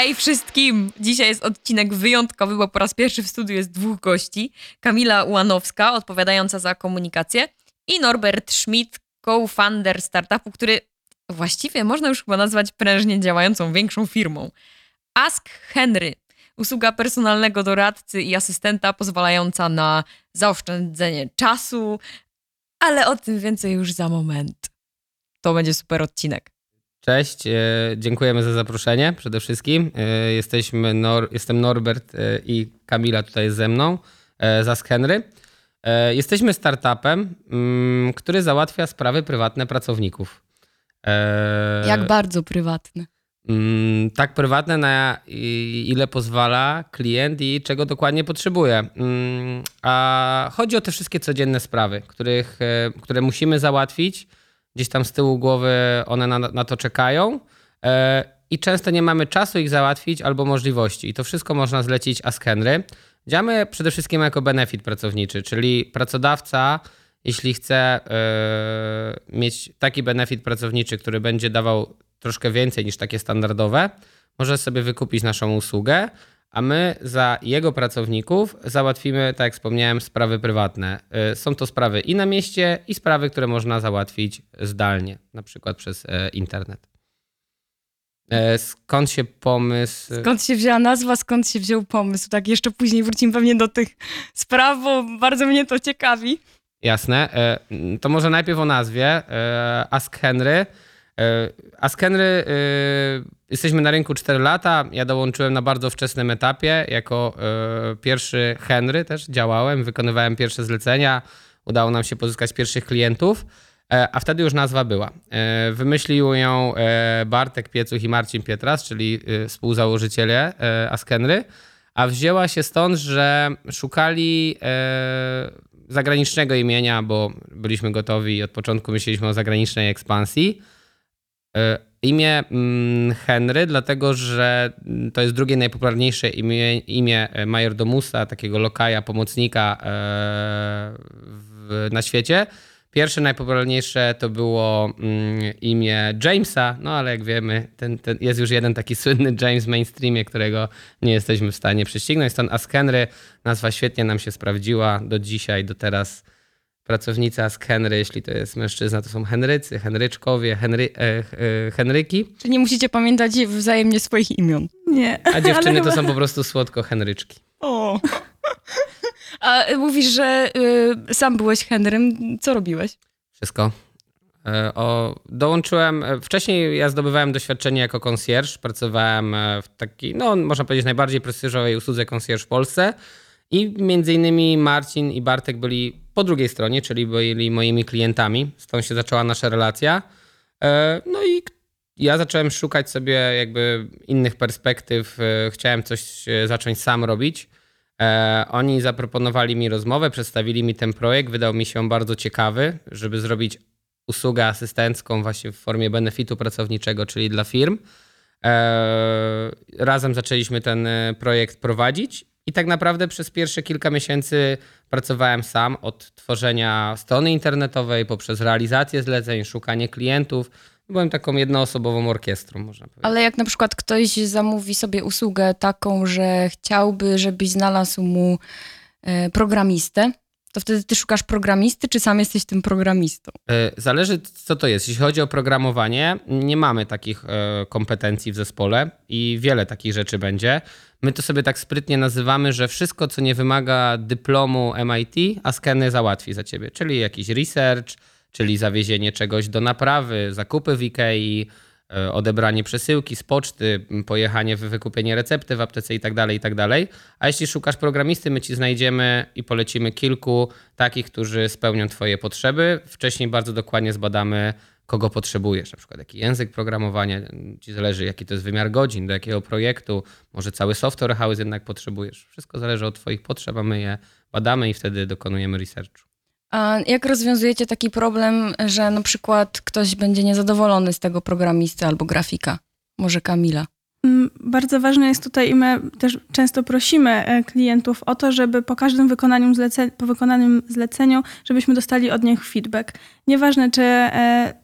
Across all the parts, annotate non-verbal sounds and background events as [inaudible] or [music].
Hej wszystkim! Dzisiaj jest odcinek wyjątkowy, bo po raz pierwszy w studiu jest dwóch gości. Kamila Ułanowska, odpowiadająca za komunikację i Norbert Schmidt, co-founder startupu, który właściwie można już chyba nazwać prężnie działającą większą firmą. Ask Henry. Usługa personalnego doradcy i asystenta pozwalająca na zaoszczędzenie czasu, ale o tym więcej już za moment. To będzie super odcinek. Cześć, e, dziękujemy za zaproszenie przede wszystkim. E, jesteśmy Nor jestem Norbert e, i Kamila tutaj jest ze mną, z Ask Henry. Jesteśmy startupem, mm, który załatwia sprawy prywatne pracowników. Jak bardzo prywatne? Mm, tak prywatne, na ile pozwala klient i czego dokładnie potrzebuje. Mm, a chodzi o te wszystkie codzienne sprawy, których, które musimy załatwić gdzieś tam z tyłu głowy one na, na to czekają e, i często nie mamy czasu ich załatwić albo możliwości. I to wszystko można zlecić Ask Henry. Działamy przede wszystkim jako benefit pracowniczy, czyli pracodawca, jeśli chce e, mieć taki benefit pracowniczy, który będzie dawał troszkę więcej niż takie standardowe, może sobie wykupić naszą usługę, a my za jego pracowników załatwimy, tak jak wspomniałem, sprawy prywatne. Y, są to sprawy i na mieście, i sprawy, które można załatwić zdalnie, na przykład przez e, internet. E, skąd się pomysł? Skąd się wzięła nazwa, skąd się wziął pomysł? Tak, jeszcze później wrócimy pewnie do tych spraw, bo bardzo mnie to ciekawi. Jasne. E, to może najpierw o nazwie. Ask Henry a z Henry e, jesteśmy na rynku 4 lata. Ja dołączyłem na bardzo wczesnym etapie. Jako e, pierwszy Henry też działałem, wykonywałem pierwsze zlecenia. Udało nam się pozyskać pierwszych klientów, a wtedy już nazwa była. Wymyślił ją Bartek Piecuch i Marcin Pietras, czyli współzałożyciele Askenry, a wzięła się stąd, że szukali zagranicznego imienia, bo byliśmy gotowi i od początku myśleliśmy o zagranicznej ekspansji. E, imię mm, Henry, dlatego że to jest drugie najpopularniejsze imię, imię majordomusa, takiego lokaja, pomocnika e, w, na świecie. Pierwsze najpopularniejsze to było mm, imię Jamesa, no ale jak wiemy, ten, ten jest już jeden taki słynny James w mainstreamie, którego nie jesteśmy w stanie prześcignąć. Stąd Ask Henry, nazwa świetnie nam się sprawdziła do dzisiaj, do teraz pracownica z Henry, jeśli to jest mężczyzna, to są Henrycy, Henryczkowie, Henry, e, e, Henryki. Czy nie musicie pamiętać wzajemnie swoich imion? Nie. A [laughs] dziewczyny to są po prostu słodko Henryczki. O. [laughs] A mówisz, że y, sam byłeś Henrym. Co robiłeś? Wszystko. E, o, dołączyłem, e, wcześniej ja zdobywałem doświadczenie jako konsjerż, pracowałem e, w takiej, no można powiedzieć najbardziej prestiżowej usłudze konsjerż w Polsce i między innymi Marcin i Bartek byli po drugiej stronie, czyli byli moimi klientami. Stąd się zaczęła nasza relacja. E, no i ja zacząłem szukać sobie jakby innych perspektyw. E, chciałem coś e, zacząć sam robić. Oni zaproponowali mi rozmowę, przedstawili mi ten projekt. Wydał mi się bardzo ciekawy, żeby zrobić usługę asystencką właśnie w formie benefitu pracowniczego, czyli dla firm. Razem zaczęliśmy ten projekt prowadzić i tak naprawdę przez pierwsze kilka miesięcy pracowałem sam od tworzenia strony internetowej, poprzez realizację zleceń, szukanie klientów. Byłem taką jednoosobową orkiestrą, można powiedzieć. Ale jak na przykład ktoś zamówi sobie usługę taką, że chciałby, żebyś znalazł mu e, programistę, to wtedy ty szukasz programisty, czy sam jesteś tym programistą? E, zależy, co to jest. Jeśli chodzi o programowanie, nie mamy takich e, kompetencji w zespole i wiele takich rzeczy będzie. My to sobie tak sprytnie nazywamy, że wszystko, co nie wymaga dyplomu MIT, a skeny załatwi za ciebie. Czyli jakiś research, czyli zawiezienie czegoś do naprawy, zakupy w IKEA, E, odebranie przesyłki z poczty, pojechanie, wykupienie recepty w aptece itd., tak itd. Tak A jeśli szukasz programisty, my ci znajdziemy i polecimy kilku takich, którzy spełnią twoje potrzeby. Wcześniej bardzo dokładnie zbadamy, kogo potrzebujesz, na przykład jaki język programowania, ci zależy jaki to jest wymiar godzin, do jakiego projektu, może cały software house jednak potrzebujesz. Wszystko zależy od twoich potrzeb, a my je badamy i wtedy dokonujemy researchu. A jak rozwiązujecie taki problem, że na przykład ktoś będzie niezadowolony z tego programisty albo grafika? Może Kamila? Mm, bardzo ważne jest tutaj i my też często prosimy e, klientów o to, żeby po każdym wykonaniu zlece- po wykonanym zleceniu, żebyśmy dostali od nich feedback. Nieważne, czy e,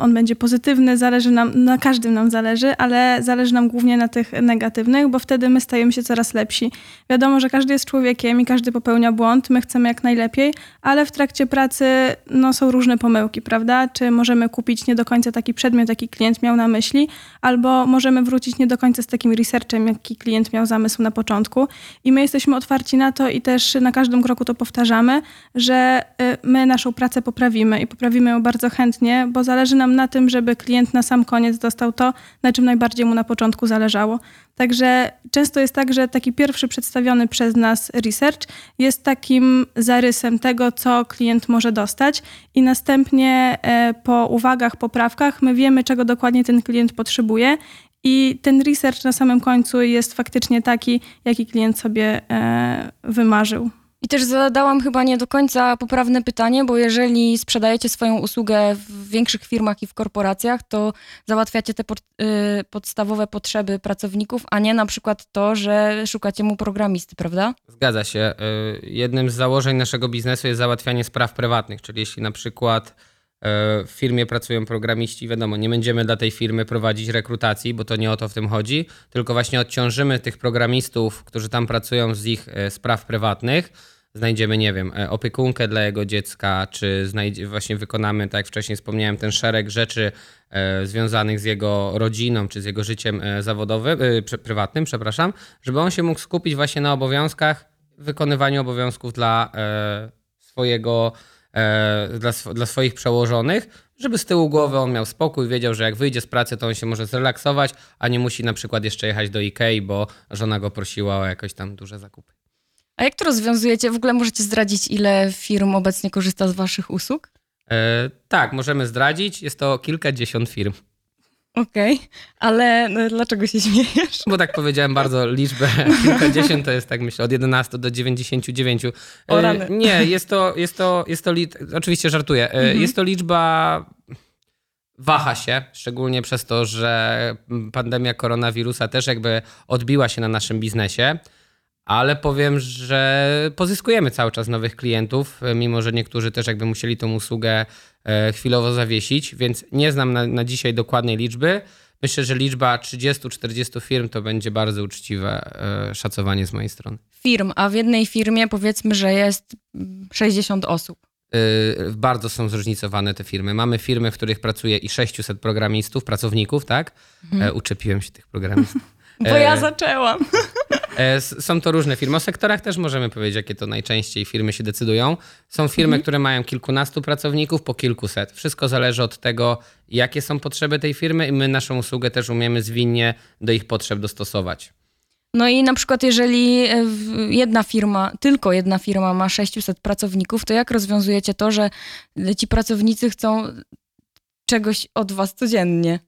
on będzie pozytywny, zależy nam, na każdym nam zależy, ale zależy nam głównie na tych negatywnych, bo wtedy my stajemy się coraz lepsi. Wiadomo, że każdy jest człowiekiem i każdy popełnia błąd, my chcemy jak najlepiej, ale w trakcie pracy no, są różne pomyłki, prawda? Czy możemy kupić nie do końca taki przedmiot, jaki klient miał na myśli, albo możemy wrócić nie do końca z takim researchem, jaki klient miał zamysł na początku. I my jesteśmy otwarci na to i też na każdym kroku to powtarzamy, że y, my naszą pracę poprawimy i poprawimy ją bardzo chętnie, bo zależy nam na tym, żeby klient na sam koniec dostał to, na czym najbardziej mu na początku zależało. Także często jest tak, że taki pierwszy przedstawiony przez nas research jest takim zarysem tego, co klient może dostać, i następnie e, po uwagach, poprawkach my wiemy, czego dokładnie ten klient potrzebuje. I ten research na samym końcu jest faktycznie taki, jaki klient sobie e, wymarzył. I też zadałam chyba nie do końca poprawne pytanie, bo jeżeli sprzedajecie swoją usługę w większych firmach i w korporacjach, to załatwiacie te pod, y, podstawowe potrzeby pracowników, a nie na przykład to, że szukacie mu programisty, prawda? Zgadza się. Y, Jednym z założeń naszego biznesu jest załatwianie spraw prywatnych, czyli jeśli na przykład w firmie pracują programiści, wiadomo, nie będziemy dla tej firmy prowadzić rekrutacji, bo to nie o to w tym chodzi, tylko właśnie odciążymy tych programistów, którzy tam pracują z ich y, spraw prywatnych. Znajdziemy, nie wiem, e, opiekunkę dla jego dziecka, czy znajdzie, właśnie wykonamy, tak jak wcześniej wspomniałem, ten szereg rzeczy e, związanych z jego rodziną, czy z jego życiem e, zawodowym, e, prywatnym, przepraszam, żeby on się mógł skupić właśnie na obowiązkach, wykonywaniu obowiązków dla e, swojego, e, dla, sw- dla swoich przełożonych, żeby z tyłu głowy on miał spokój, wiedział, że jak wyjdzie z pracy, to on się może zrelaksować, a nie musi na przykład jeszcze jechać do Ikei, bo żona go prosiła o jakoś tam duże zakupy. A jak to rozwiązujecie? W ogóle możecie zdradzić, ile firm obecnie korzysta z waszych usług? E, tak, możemy zdradzić. Jest to kilkadziesiąt firm. Okej, ale no, dlaczego się śmiejesz? Bo tak powiedziałem bardzo liczbę [laughs] kilkadziesiąt, to jest tak myślę od 11 do 99. E, O rany. [laughs] Nie, jest to, jest to, jest to lit... oczywiście żartuję. E, Jest to liczba waha się, szczególnie przez to, że pandemia koronawirusa też jakby odbiła się na naszym biznesie. Ale powiem, że pozyskujemy cały czas nowych klientów, e, mimo że niektórzy też jakby musieli tą usługę e, chwilowo zawiesić, więc nie znam na, na dzisiaj dokładnej liczby. Myślę, że liczba 30-40 firm to będzie bardzo uczciwe e, szacowanie z mojej strony. Firm, a w jednej firmie powiedzmy, że jest mm, 60 osób. Y, Bardzo są zróżnicowane te firmy. Mamy firmy, w których pracuje i 600 programistów, pracowników, tak? E, Uczepiłem się tych programistów. Bo E, ja zaczęłam. E, Są to różne firmy. O sektorach też możemy powiedzieć, jakie to najczęściej firmy się decydują. Są firmy, które mają kilkunastu pracowników, po kilkuset. Wszystko zależy od tego, jakie są potrzeby tej firmy i my naszą usługę też umiemy zwinnie do ich potrzeb dostosować. No i na przykład jeżeli e, jedna firma, tylko jedna firma ma 600 pracowników, to jak rozwiązujecie to, że ci pracownicy chcą czegoś od was codziennie?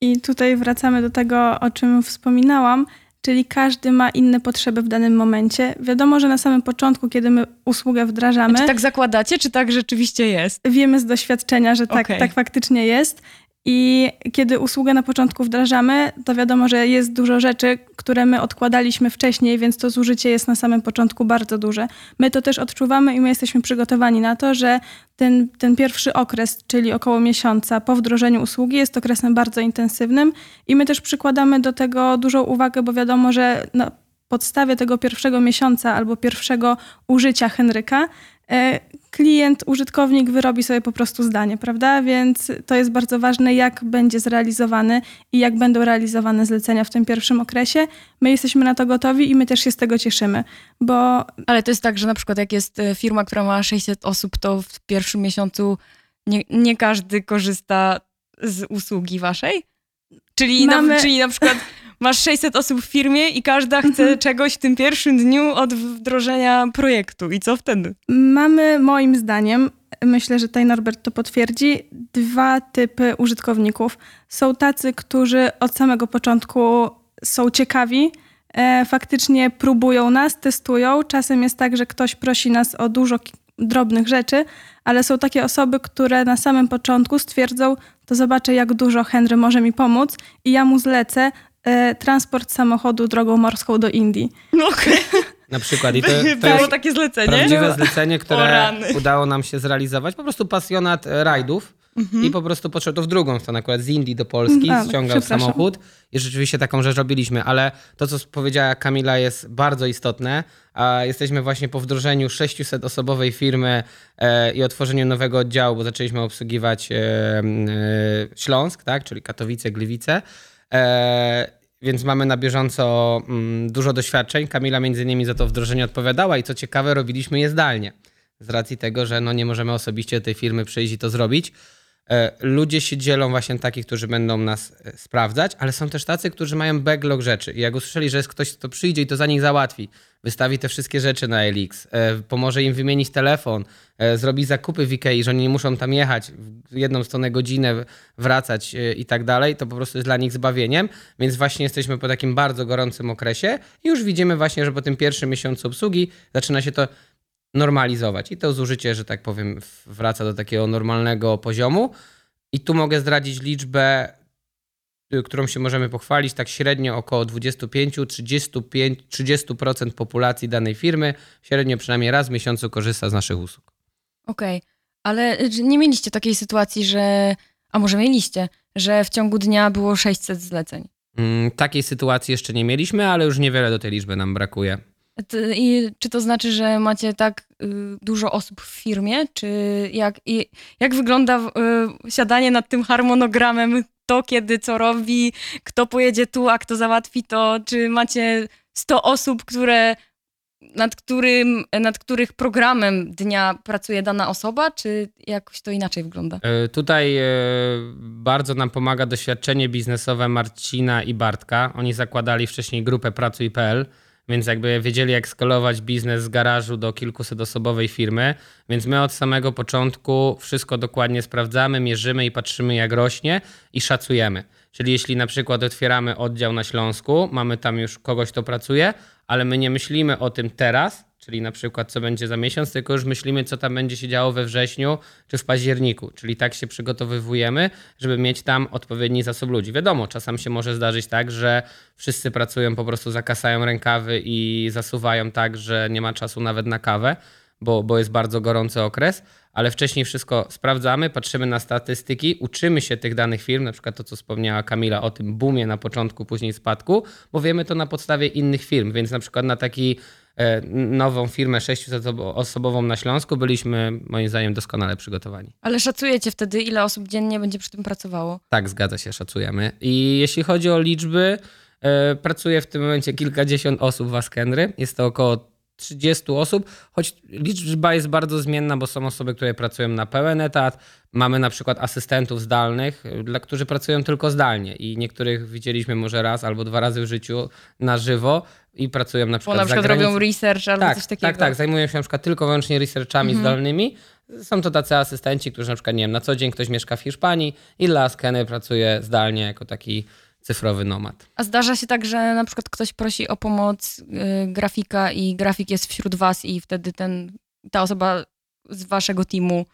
I tutaj wracamy do tego, o czym wspominałam, czyli każdy ma inne potrzeby w danym momencie. Wiadomo, że na samym początku, kiedy my usługę wdrażamy, Czy tak zakładacie, czy tak rzeczywiście jest? wiemy z doświadczenia, że tak, Okej. tak faktycznie jest. I kiedy usługę na początku wdrażamy, to wiadomo, że jest dużo rzeczy, które my odkładaliśmy wcześniej, więc to zużycie jest na samym początku bardzo duże. My to też odczuwamy i my jesteśmy przygotowani na to, że ten, ten pierwszy okres, czyli około miesiąca po wdrożeniu usługi, jest okresem bardzo intensywnym i my też przykładamy do tego dużą uwagę, bo wiadomo, że na podstawie tego pierwszego miesiąca albo pierwszego użycia Henryka klient, użytkownik wyrobi sobie po prostu zdanie, prawda? Więc to jest bardzo ważne, jak będzie zrealizowany i jak będą realizowane zlecenia w tym pierwszym okresie. My jesteśmy na to gotowi i my też się z tego cieszymy, bo Ale to jest tak, że na przykład jak jest e, firma, która ma 600 osób, to w pierwszym miesiącu nie, nie każdy korzysta z usługi waszej? Czyli, Mamy- na, czyli na przykład masz 600 osób w firmie i każda chce czegoś w tym pierwszym dniu od wdrożenia projektu. I co wtedy? mamy moim zdaniem, myślę, że tutaj Norbert to potwierdzi, dwa typy użytkowników. Są tacy, którzy od samego początku są ciekawi, e, faktycznie próbują nas, testują. Czasem jest tak, że ktoś prosi nas o dużo drobnych rzeczy, ale są takie osoby, które na samym początku stwierdzą, to zobaczę, jak dużo Henry może mi pomóc i ja mu zlecę e, transport samochodu drogą morską do Indii. No okej, [laughs] Na przykład. I to, to było jest takie zlecenie? prawdziwe zlecenie, O które udało nam się zrealizować. Po prostu pasjonat e, rajdów. i po prostu podszedł to w drugą stronę, akurat z Indii do Polski, A, ściągał samochód i rzeczywiście taką rzecz robiliśmy, ale to, co powiedziała Kamila jest bardzo istotne, a jesteśmy właśnie po wdrożeniu 600-osobowej firmy e, i otworzeniu nowego oddziału, bo zaczęliśmy obsługiwać e, e, Śląsk, tak, czyli Katowice, Gliwice, więc mamy na bieżąco mm, dużo doświadczeń. Kamila między innymi za to wdrożenie odpowiadała i co ciekawe robiliśmy je zdalnie. Z racji tego, że no nie możemy osobiście do tej firmy przyjść i to zrobić. E, Ludzie się dzielą właśnie takich, którzy będą nas e, sprawdzać, ale są też tacy, którzy mają backlog rzeczy. I jak usłyszeli, że jest ktoś, kto przyjdzie i to za nich załatwi, wystawi te wszystkie rzeczy na LX, e, pomoże im wymienić telefon, zrobi zakupy w Ikei, że oni nie muszą tam jechać w jedną stronę godzinę, wracać i tak dalej, to po prostu jest dla nich zbawieniem. Więc właśnie jesteśmy po takim bardzo gorącym okresie i już widzimy właśnie, że po tym pierwszym miesiącu obsługi zaczyna się to normalizować. I to zużycie, że tak powiem, wraca do takiego normalnego poziomu. I tu mogę zdradzić liczbę, y, którą się możemy pochwalić. Tak średnio około 25-35 30% populacji danej firmy średnio przynajmniej raz w miesiącu korzysta z naszych usług. Okej, ale czy nie mieliście takiej sytuacji, że, a może mieliście, że w ciągu dnia było 600 zleceń. Mm, Takiej sytuacji jeszcze nie mieliśmy, ale już niewiele do tej liczby nam brakuje. I czy to znaczy, że macie tak y, dużo osób w firmie? Czy jak, i, jak wygląda y, siadanie nad tym harmonogramem, kto kiedy co robi, kto pojedzie tu, a kto załatwi to? Czy macie 100 osób, które, nad, którym, nad których programem dnia pracuje dana osoba, czy jakoś to inaczej wygląda? E, Tutaj e, bardzo nam pomaga doświadczenie biznesowe Marcina i Bartka. Oni zakładali wcześniej grupę Pracuj.pl, więc jakby wiedzieli, jak skalować biznes z garażu do kilkusetosobowej firmy. Więc my od samego początku wszystko dokładnie sprawdzamy, mierzymy i patrzymy, jak rośnie i szacujemy. Czyli jeśli na przykład otwieramy oddział na Śląsku, mamy tam już kogoś, kto pracuje, ale my nie myślimy o tym teraz, czyli na przykład co będzie za miesiąc, tylko już myślimy, co tam będzie się działo we wrześniu czy w październiku. Czyli tak się przygotowywujemy, żeby mieć tam odpowiedni zasób ludzi. Wiadomo, czasem się może zdarzyć tak, że wszyscy pracują, po prostu zakasają rękawy i zasuwają tak, że nie ma czasu nawet na kawę, bo, bo jest bardzo gorący okres, ale wcześniej wszystko sprawdzamy, patrzymy na statystyki, uczymy się tych danych firm, na przykład to, co wspomniała Kamila o tym boomie na początku, później spadku, bo wiemy to na podstawie innych firm, więc na przykład na taki nową firmę 600-osobową na Śląsku byliśmy moim zdaniem doskonale przygotowani. Ale szacujecie wtedy, ile osób dziennie będzie przy tym pracowało? Tak, zgadza się, szacujemy. I jeśli chodzi o liczby, e, pracuje w tym momencie kilkadziesiąt osób w Askenry. Jest to około 30 osób, choć liczba jest bardzo zmienna, bo są osoby, które pracują na pełen etat. Mamy na przykład asystentów zdalnych, dla którzy pracują tylko zdalnie i niektórych widzieliśmy może raz albo dwa razy w życiu na żywo i pracują na Bo przykład na za przykład robią research albo tak, coś takiego. Tak, tak, zajmują się na przykład tylko wyłącznie researchami Mhm. zdalnymi. Są to tacy asystenci, którzy na przykład, nie wiem, na co dzień ktoś mieszka w Hiszpanii i dla Skeny pracuje zdalnie jako taki cyfrowy nomad. A zdarza się tak, że na przykład ktoś prosi o pomoc y, grafika i grafik jest wśród was i wtedy ten, ta osoba z waszego teamu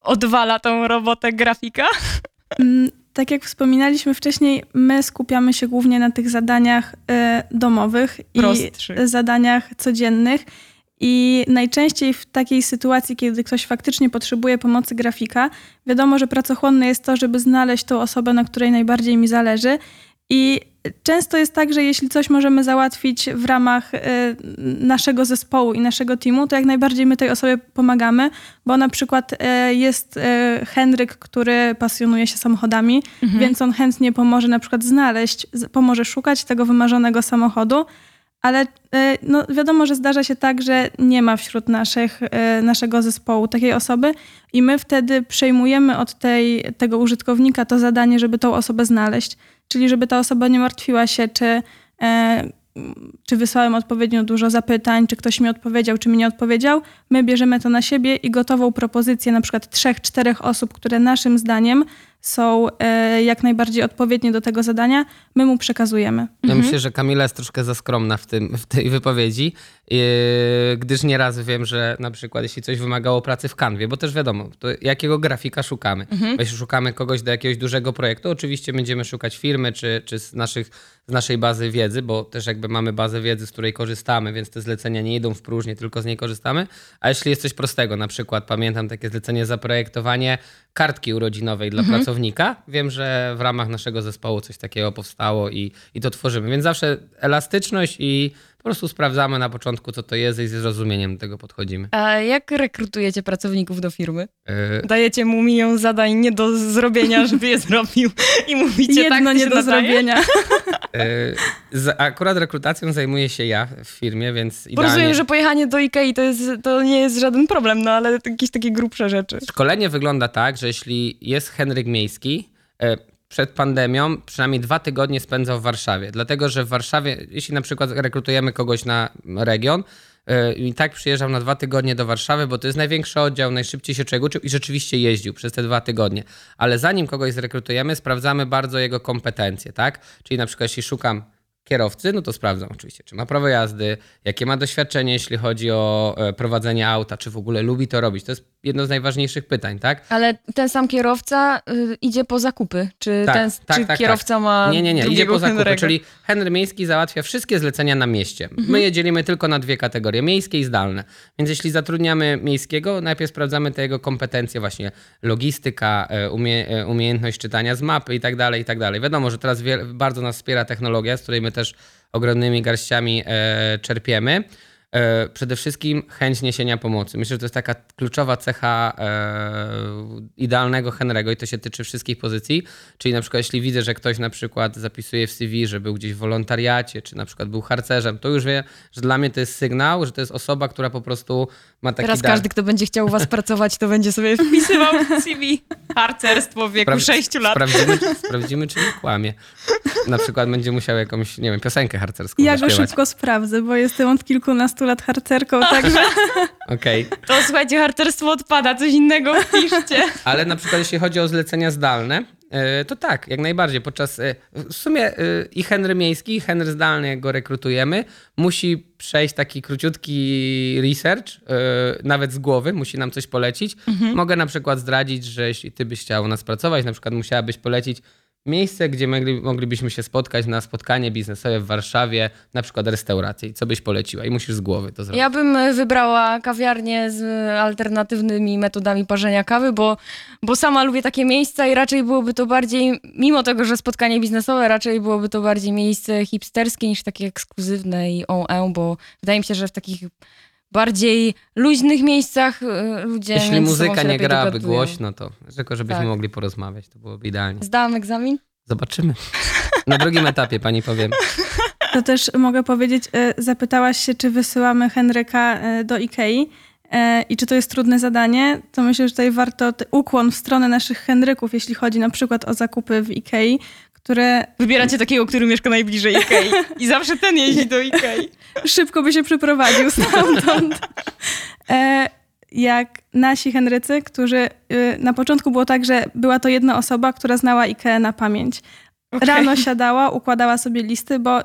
odwala tą robotę grafika? Mm, Tak jak wspominaliśmy wcześniej, my skupiamy się głównie na tych zadaniach e, domowych Prostszych. i zadaniach codziennych. I najczęściej w takiej sytuacji, kiedy ktoś faktycznie potrzebuje pomocy grafika, wiadomo, że pracochłonne jest to, żeby znaleźć tą osobę, na której najbardziej mi zależy. I często jest tak, że jeśli coś możemy załatwić w ramach e, naszego zespołu i naszego teamu, to jak najbardziej my tej osobie pomagamy, bo na przykład e, jest e, Henryk, który pasjonuje się samochodami, więc on chętnie pomoże na przykład znaleźć, pomoże szukać tego wymarzonego samochodu, ale e, no, wiadomo, że zdarza się tak, że nie ma wśród naszych, e, naszego zespołu takiej osoby i my wtedy przejmujemy od tej, tego użytkownika to zadanie, żeby tą osobę znaleźć. Czyli żeby ta osoba nie martwiła się, czy, e, czy wysłałem odpowiednio dużo zapytań, czy ktoś mi odpowiedział, czy mi nie odpowiedział. My bierzemy to na siebie i gotową propozycję na przykład trzech, czterech osób, które naszym zdaniem są e, jak najbardziej odpowiednie do tego zadania, my mu przekazujemy. Ja Mhm. myślę, że Kamila jest troszkę za skromna w, tym, w tej wypowiedzi, yy, gdyż nieraz wiem, że na przykład jeśli coś wymagało pracy w kanwie, bo też wiadomo, to jakiego grafika szukamy. Mhm. Jeśli szukamy kogoś do jakiegoś dużego projektu, oczywiście będziemy szukać firmy czy, czy z, naszych, z naszej bazy wiedzy, bo też jakby mamy bazę wiedzy, z której korzystamy, więc te zlecenia nie idą w próżnię, tylko z niej korzystamy. A jeśli jest coś prostego, na przykład pamiętam takie zlecenie zaprojektowanie kartki urodzinowej dla pracownika, wiem, że w ramach naszego zespołu coś takiego powstało i, i to tworzymy. Więc zawsze elastyczność i po prostu sprawdzamy na początku, co to jest i z zrozumieniem do tego podchodzimy. A jak rekrutujecie pracowników do firmy? Yy, Dajecie mu milion zadań nie do zrobienia, żeby je zrobił i mówicie Jedno tak, nie do nadaje? zrobienia. yy, [laughs] z, akurat rekrutacją zajmuję się ja w firmie, więc Bo idealnie... rozumiem, że pojechanie do Ikei to, jest, to nie jest żaden problem, no ale jakieś takie grubsze rzeczy. Szkolenie wygląda tak, że jeśli jest Henryk Miejski, e, przed pandemią przynajmniej dwa tygodnie spędzał w Warszawie. Dlatego, że w Warszawie, jeśli na przykład rekrutujemy kogoś na region, e, i tak przyjeżdżał na dwa tygodnie do Warszawy, bo to jest największy oddział, najszybciej się czego uczył i rzeczywiście jeździł przez te dwa tygodnie. Ale zanim kogoś zrekrutujemy, sprawdzamy bardzo jego kompetencje, tak? Czyli na przykład jeśli szukam kierowcy, no to sprawdzam oczywiście, czy ma prawo jazdy, jakie ma doświadczenie, jeśli chodzi o e, prowadzenie auta, czy w ogóle lubi to robić. To jest jedno z najważniejszych pytań, tak? Ale ten sam kierowca y, idzie po zakupy. Czy Tak, ten tak, czy tak, kierowca ma. Nie, nie, nie, idzie po zakupy, Henry'ego? czyli Henry Miejski załatwia wszystkie zlecenia na mieście. My je dzielimy tylko na dwie kategorie, miejskie i zdalne. Więc jeśli zatrudniamy miejskiego, najpierw sprawdzamy te jego kompetencje, właśnie logistyka, e, umie, e, umiejętność czytania z mapy i tak dalej, i tak dalej. Wiadomo, że teraz bardzo nas wspiera technologia, z której my też ogromnymi garściami e, czerpiemy. E, przede wszystkim chęć niesienia pomocy. Myślę, że to jest taka kluczowa cecha e, idealnego Henry'ego i to się tyczy wszystkich pozycji. Czyli na przykład jeśli widzę, że ktoś na przykład zapisuje w CV, że był gdzieś w wolontariacie, czy na przykład był harcerzem, to już wie, że dla mnie to jest sygnał, że to jest osoba, która po prostu ma taki Teraz dar. każdy, kto będzie chciał u was pracować, to będzie sobie wpisywał w CV harcerstwo w wieku Spra- 6 lat. Sprawdzimy, sprawdzimy, czy nie kłamie. Na przykład będzie musiał jakąś, nie wiem, piosenkę harcerską Ja go szybko sprawdzę, bo jestem od kilkunastu lat harcerką, [laughs] także Okej. To słuchajcie, harcerstwo odpada, coś innego wpiszcie. Ale na przykład jeśli chodzi o zlecenia zdalne, to tak, jak najbardziej. Podczas e, w sumie e, i Henry Miejski, i Henry zdalny, jak go rekrutujemy, musi przejść taki króciutki research, e, nawet z głowy, musi nam coś polecić. Mogę na przykład zdradzić, że jeśli ty byś chciał u nas pracować, na przykład musiałabyś polecić miejsce, gdzie mogli, moglibyśmy się spotkać na spotkanie biznesowe w Warszawie, na przykład restaurację. I co byś poleciła? I musisz z głowy to zrobić. Ja bym e, wybrała kawiarnię z e, alternatywnymi metodami parzenia kawy, bo, bo sama lubię takie miejsca i raczej byłoby to bardziej, mimo tego, że spotkanie biznesowe, raczej byłoby to bardziej miejsce hipsterskie niż takie ekskluzywne i on bo wydaje mi się, że w takich bardziej luźnych miejscach e, ludzie Jeśli muzyka nie grałaby dogadują. głośno, to tylko żebyśmy Tak. mogli porozmawiać, to byłoby idealnie. Zdałam egzamin? Zobaczymy. Na drugim etapie pani powiem. [laughs] to też mogę powiedzieć, e, zapytałaś się, czy wysyłamy Henryka e, do Ikei i czy to jest trudne zadanie, to myślę, że tutaj warto ukłon w stronę naszych Henryków, jeśli chodzi na przykład o zakupy w Ikei, które Wybieracie takiego, który mieszka najbliżej Ikei i zawsze ten jeździ do Ikei. [laughs] szybko by się przeprowadził stamtąd. E, jak nasi Henrycy, którzy y, na początku było tak, że była to jedna osoba, która znała IKEA na pamięć. Okej. Rano siadała, układała sobie listy, bo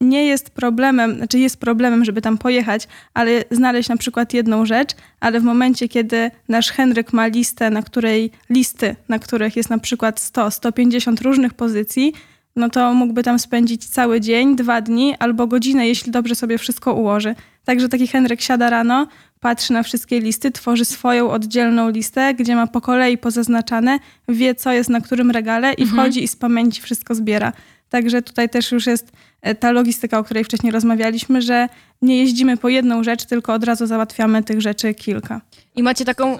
nie jest problemem, znaczy jest problemem, żeby tam pojechać, ale znaleźć na przykład jedną rzecz, ale w momencie, kiedy nasz Henryk ma listę, na której listy, na których jest na przykład 100, 150 różnych pozycji, no to mógłby tam spędzić cały dzień, dwa dni albo godzinę, jeśli dobrze sobie wszystko ułoży. Także taki Henryk siada rano, patrzy na wszystkie listy, tworzy swoją oddzielną listę, gdzie ma po kolei pozaznaczane, wie co jest na którym regale i wchodzi i z pamięci wszystko zbiera. Także tutaj też już jest e, ta logistyka, o której wcześniej rozmawialiśmy, że nie jeździmy po jedną rzecz, tylko od razu załatwiamy tych rzeczy kilka. I macie taką.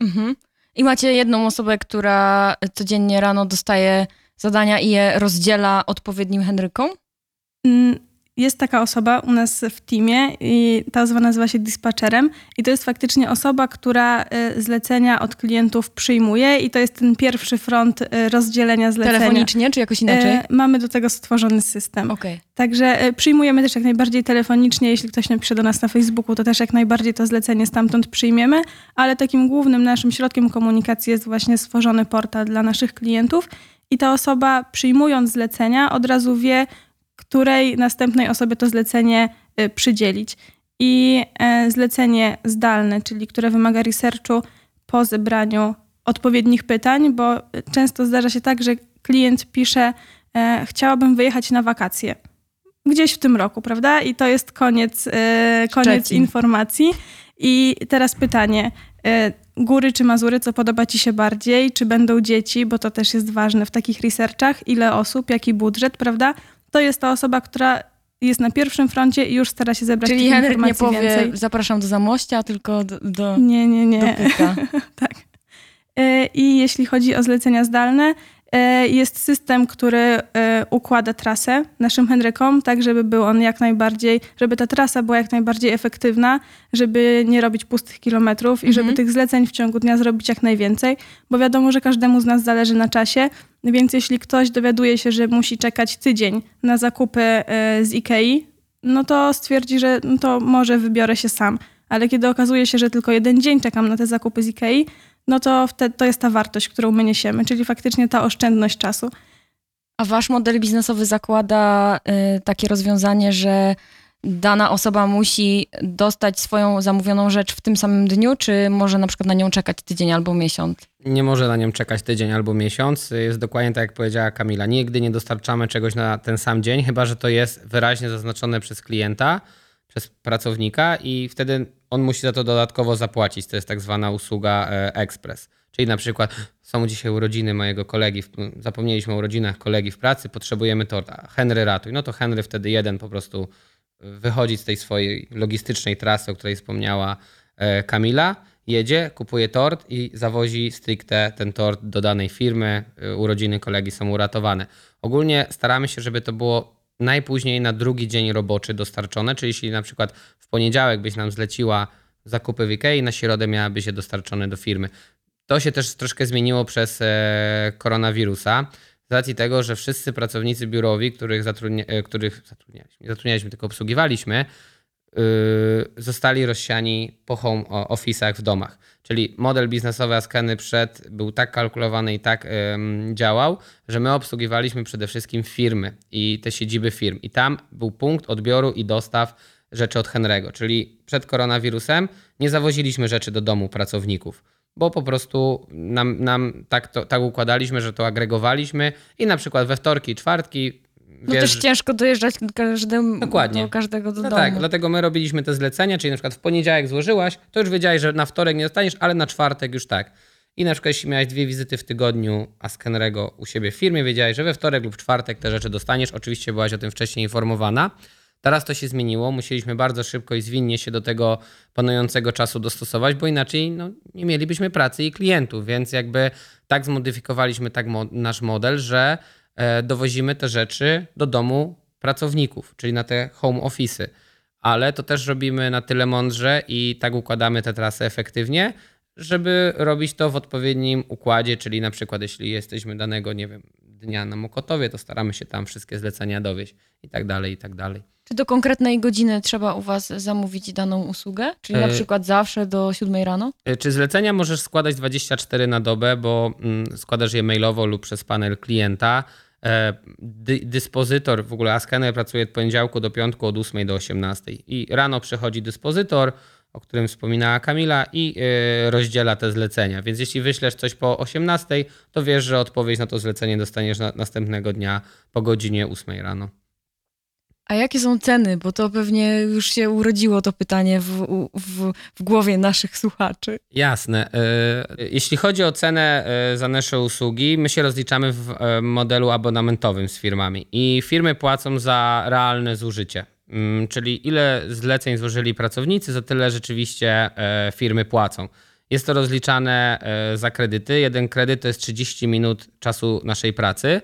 Mhm. I macie jedną osobę, która codziennie rano dostaje zadania i je rozdziela odpowiednim Henrykom? Jest taka osoba u nas w teamie i ta osoba nazywa się dispatcherem i to jest faktycznie osoba, która y, zlecenia od klientów przyjmuje i to jest ten pierwszy front y, rozdzielenia zlecenia. Telefonicznie czy jakoś inaczej? E, Mamy do tego stworzony system. Okej. Także przyjmujemy też jak najbardziej telefonicznie. Jeśli ktoś napisze do nas na Facebooku, to też jak najbardziej to zlecenie stamtąd przyjmiemy, ale takim głównym naszym środkiem komunikacji jest właśnie stworzony portal dla naszych klientów i ta osoba przyjmując zlecenia od razu wie, której następnej osobie to zlecenie e, przydzielić. I e, zlecenie zdalne, czyli które wymaga researchu po zebraniu odpowiednich pytań, bo e, często zdarza się tak, że klient pisze, e, chciałabym wyjechać na wakacje gdzieś w tym roku, prawda? I to jest koniec, e, koniec Szczecin. informacji. I teraz pytanie, góry czy Mazury, co podoba ci się bardziej? Czy będą dzieci, bo to też jest ważne w takich researchach, ile osób, jaki budżet, prawda? To jest ta osoba, która jest na pierwszym froncie i już stara się zebrać Czyli Henryk nie powie, więcej. zapraszam do Zamościa, tylko do, do, Nie, nie, nie. do [laughs] tak. E, I jeśli chodzi o zlecenia zdalne, jest system, który e, układa trasę naszym Henrykom, tak żeby był on jak najbardziej, żeby ta trasa była jak najbardziej efektywna, żeby nie robić pustych kilometrów i żeby Mhm. tych zleceń w ciągu dnia zrobić jak najwięcej, bo wiadomo, że każdemu z nas zależy na czasie, więc jeśli ktoś dowiaduje się, że musi czekać tydzień na zakupy e, z Ikei, no to stwierdzi, że no to może wybiorę się sam. Ale kiedy okazuje się, że tylko jeden dzień czekam na te zakupy z Ikei, no to wtedy to jest ta wartość, którą my niesiemy, czyli faktycznie ta oszczędność czasu. A wasz model biznesowy zakłada y, takie rozwiązanie, że dana osoba musi dostać swoją zamówioną rzecz w tym samym dniu, czy może na przykład na nią czekać tydzień albo miesiąc? Nie może na nią czekać tydzień albo miesiąc. Jest dokładnie tak, jak powiedziała Kamila. Nigdy nie dostarczamy czegoś na ten sam dzień, chyba że to jest wyraźnie zaznaczone przez klienta, przez pracownika i wtedy on musi za to dodatkowo zapłacić. To jest tak zwana usługa e, ekspres. Czyli na przykład są dzisiaj urodziny mojego kolegi, zapomnieliśmy o urodzinach kolegi w pracy, potrzebujemy torta. Henry ratuj. No to Henry wtedy jeden po prostu wychodzi z tej swojej logistycznej trasy, o której wspomniała e, Kamila, jedzie, kupuje tort i zawozi stricte ten tort do danej firmy. E, Urodziny kolegi są uratowane. Ogólnie staramy się, żeby to było najpóźniej na drugi dzień roboczy dostarczone, czyli jeśli na przykład w poniedziałek byś nam zleciła zakupy w Ikei, na środę miałaby się dostarczone do firmy. To się też troszkę zmieniło przez e, koronawirusa. Z racji tego, że wszyscy pracownicy biurowi, których, zatrudnia, e, których zatrudnialiśmy, zatrudnialiśmy, tylko obsługiwaliśmy, zostali rozsiani po home office'ach w domach. Czyli model biznesowy Askeny przed był tak kalkulowany i tak działał, że my obsługiwaliśmy przede wszystkim firmy i te siedziby firm. I tam był punkt odbioru i dostaw rzeczy od Henry'ego. Czyli przed koronawirusem nie zawoziliśmy rzeczy do domu pracowników, bo po prostu nam, nam tak, to, tak układaliśmy, że to agregowaliśmy i na przykład we wtorki, czwartki No wiesz, też ciężko dojeżdżać każdemu, Dokładnie. do każdego do no domu. tak, dlatego my robiliśmy te zlecenia, czyli na przykład w poniedziałek złożyłaś, to już wiedziałeś, że na wtorek nie dostaniesz, ale na czwartek już tak. I na przykład jeśli miałeś dwie wizyty w tygodniu Askenrego u siebie w firmie, wiedziałeś, że we wtorek lub czwartek te rzeczy dostaniesz. Oczywiście byłaś o tym wcześniej informowana. Teraz to się zmieniło, musieliśmy bardzo szybko i zwinnie się do tego panującego czasu dostosować, bo inaczej no, nie mielibyśmy pracy i klientów, więc jakby tak zmodyfikowaliśmy tak mo- nasz model, że dowozimy te rzeczy do domu pracowników, czyli na te home office'y. Ale to też robimy na tyle mądrze i tak układamy te trasy efektywnie, żeby robić to w odpowiednim układzie, czyli na przykład jeśli jesteśmy danego, nie wiem, dnia na Mokotowie, to staramy się tam wszystkie zlecenia dowieść i tak dalej, i tak dalej. Czy do konkretnej godziny trzeba u was zamówić daną usługę? Czyli na E, przykład zawsze do 7 rano? Y, Czy zlecenia możesz składać 24 na dobę, bo mm, składasz je mailowo lub przez panel klienta. E, Dy, dyspozytor, w ogóle Askener pracuje od poniedziałku do piątku od 8 do 18 i rano przychodzi dyspozytor, o którym wspominała Kamila i y, rozdziela te zlecenia. Więc jeśli wyślesz coś po 18, to wiesz, że odpowiedź na to zlecenie dostaniesz na, następnego dnia po godzinie 8 rano. A jakie są ceny? Bo to pewnie już się urodziło to pytanie w, w, w głowie naszych słuchaczy. Jasne. Y, Jeśli chodzi o cenę y, za nasze usługi, my się rozliczamy w y, modelu abonamentowym z firmami i firmy płacą za realne zużycie. Mm, Czyli ile zleceń złożyli pracownicy, za tyle rzeczywiście firmy płacą. Jest to rozliczane za kredyty. Jeden kredyt to jest 30 minut czasu naszej pracy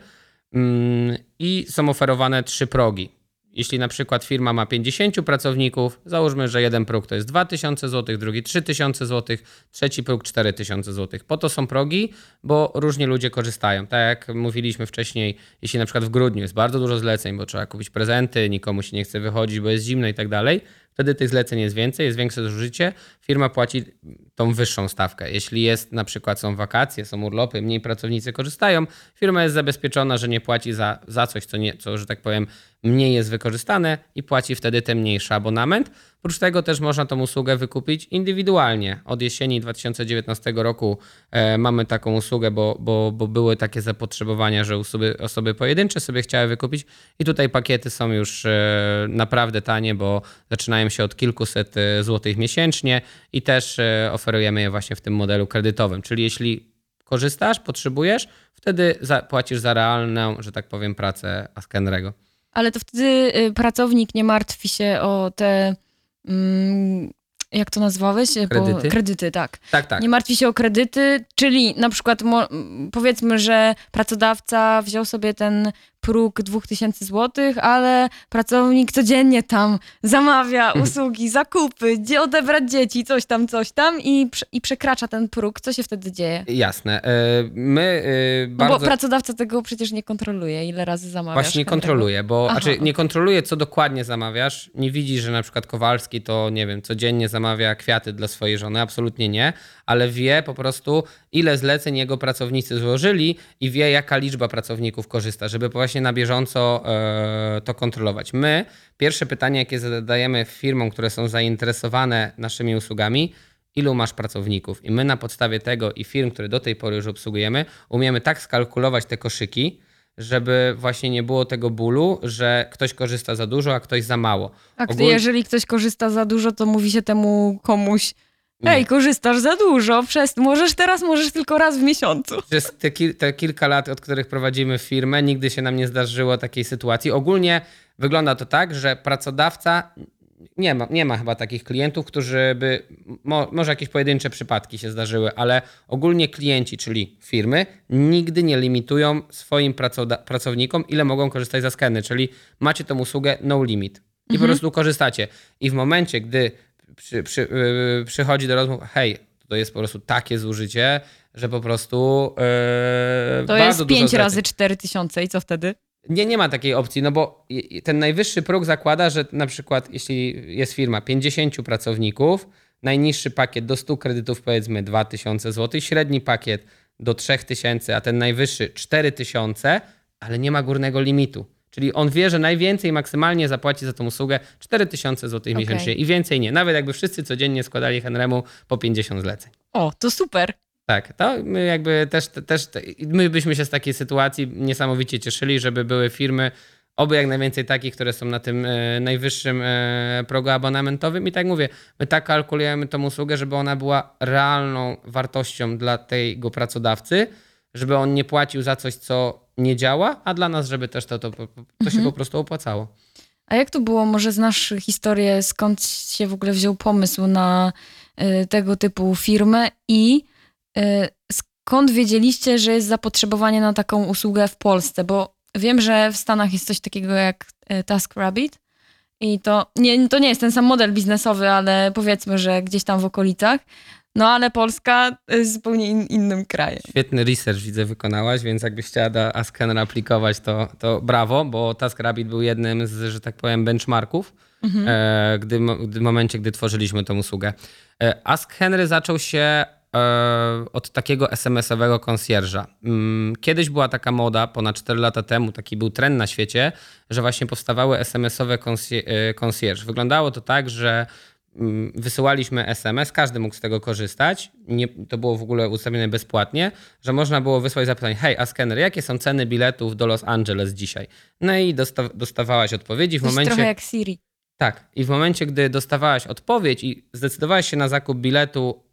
Mm, i są oferowane trzy progi. Jeśli na przykład firma ma 50 pracowników, załóżmy, że jeden próg to jest 2000 zł, drugi 3000 zł, trzeci próg 4000 zł. Po to są progi, bo różni ludzie korzystają. Tak jak mówiliśmy wcześniej, jeśli na przykład w grudniu jest bardzo dużo zleceń, bo trzeba kupić prezenty, nikomu się nie chce wychodzić, bo jest zimno i tak dalej, wtedy tych zleceń jest więcej, jest większe zużycie, firma płaci tą wyższą stawkę. Jeśli jest na przykład są wakacje, są urlopy, mniej pracownicy korzystają, firma jest zabezpieczona, że nie płaci za, za coś, co, nie, co, że tak powiem, mniej jest wykorzystane i płaci wtedy ten mniejszy abonament. Oprócz tego też można tą usługę wykupić indywidualnie. Od jesieni 2019 roku e, mamy taką usługę, bo, bo, bo były takie zapotrzebowania, że osoby, osoby pojedyncze sobie chciały wykupić i tutaj pakiety są już e, naprawdę tanie, bo zaczynają się od kilkuset e, złotych miesięcznie i też oferujemy je właśnie w tym modelu kredytowym. Czyli jeśli korzystasz, potrzebujesz, wtedy płacisz za realną, że tak powiem, pracę Askenrego. Ale to wtedy y, pracownik nie martwi się o te, mm, jak to nazwałeś? Bo- Kredyty? kredyty, tak. Tak, tak. Nie martwi się o kredyty, czyli na przykład powiedzmy, że pracodawca wziął sobie ten próg 2000 zł, ale pracownik codziennie tam zamawia usługi, zakupy, gdzie odebrać dzieci, coś tam, coś tam i, i przekracza ten próg. Co się wtedy dzieje? Jasne. E, My e, No bardzo... bo pracodawca tego przecież nie kontroluje, ile razy zamawiasz. Właśnie kontroluje, bo Aha. znaczy nie kontroluje, co dokładnie zamawiasz. Nie widzi, że na przykład Kowalski to, nie wiem, codziennie zamawia kwiaty dla swojej żony. Absolutnie nie, ale wie po prostu, ile zleceń jego pracownicy złożyli i wie, jaka liczba pracowników korzysta, żeby właśnie na bieżąco e, to kontrolować. My, pierwsze pytanie, jakie zadajemy firmom, które są zainteresowane naszymi usługami, ilu masz pracowników? I my na podstawie tego i firm, które do tej pory już obsługujemy, umiemy tak skalkulować te koszyki, żeby właśnie nie było tego bólu, że ktoś korzysta za dużo, a ktoś za mało. A gdy, Ogólnie- jeżeli ktoś korzysta za dużo, to mówi się temu komuś. Ej, korzystasz za dużo, przez... możesz teraz, możesz tylko raz w miesiącu. Przez te, kil, te kilka lat, od których prowadzimy firmę, nigdy się nam nie zdarzyło takiej sytuacji. Ogólnie wygląda to tak, że pracodawca nie ma, nie ma chyba takich klientów, którzy by. Mo, może jakieś pojedyncze przypadki się zdarzyły, ale ogólnie klienci, czyli firmy, nigdy nie limitują swoim pracownikom, ile mogą korzystać za skeny. Czyli macie tą usługę no limit i po prostu korzystacie. I w momencie, gdy przy, przy, yy, przychodzi do rozmów, hej, to jest po prostu takie zużycie, że po prostu. Yy, To jest dużo 5 zleceń. razy 4 tysiące i co wtedy? Nie, nie ma takiej opcji, no bo ten najwyższy próg zakłada, że na przykład jeśli jest firma 50 pracowników, najniższy pakiet do 100 kredytów powiedzmy 2000 zł, średni pakiet do 3000, a ten najwyższy 4000, ale nie ma górnego limitu. Czyli on wie, że najwięcej maksymalnie zapłaci za tą usługę 4000 zł Okej. miesięcznie i więcej nie. Nawet jakby wszyscy codziennie składali Henremu po 50 zleceń. O, to super. Tak, to my jakby też, też my byśmy się z takiej sytuacji niesamowicie cieszyli, żeby były firmy, oby jak najwięcej takich, które są na tym e, najwyższym e, progu abonamentowym. I tak mówię, my tak kalkulujemy tą usługę, żeby ona była realną wartością dla tego pracodawcy, żeby on nie płacił za coś, co nie działa, a dla nas, żeby też to, to, to się po prostu opłacało. A jak to było? Może znasz historię, skąd się w ogóle wziął pomysł na y, tego typu firmę i y, skąd wiedzieliście, że jest zapotrzebowanie na taką usługę w Polsce? Bo wiem, że w Stanach jest coś takiego jak y, TaskRabbit i to nie, to nie jest ten sam model biznesowy, ale powiedzmy, że gdzieś tam w okolicach. No ale Polska jest zupełnie in, innym krajem. Świetny research widzę wykonałaś, więc jakbyś chciała do Askenera aplikować, to, to brawo, bo TaskRabbit był jednym z, że tak powiem, benchmarków, e, gdy, w momencie, gdy tworzyliśmy tę usługę. E, Ask Henry zaczął się e, od takiego SMS-owego konsjerża. Mm, Kiedyś była taka moda, ponad 4 lata temu, taki był trend na świecie, że właśnie powstawały SMS-owe konsjerż. Wyglądało to tak, że wysyłaliśmy SMS, każdy mógł z tego korzystać. Nie, to było w ogóle ustawione bezpłatnie, że można było wysłać zapytanie: Hej, Askener, jakie są ceny biletów do Los Angeles dzisiaj? No i dosta- dostawałaś odpowiedzi w To jest momencie. trochę jak Siri. Tak, i w momencie, gdy dostawałaś odpowiedź i zdecydowałaś się na zakup biletu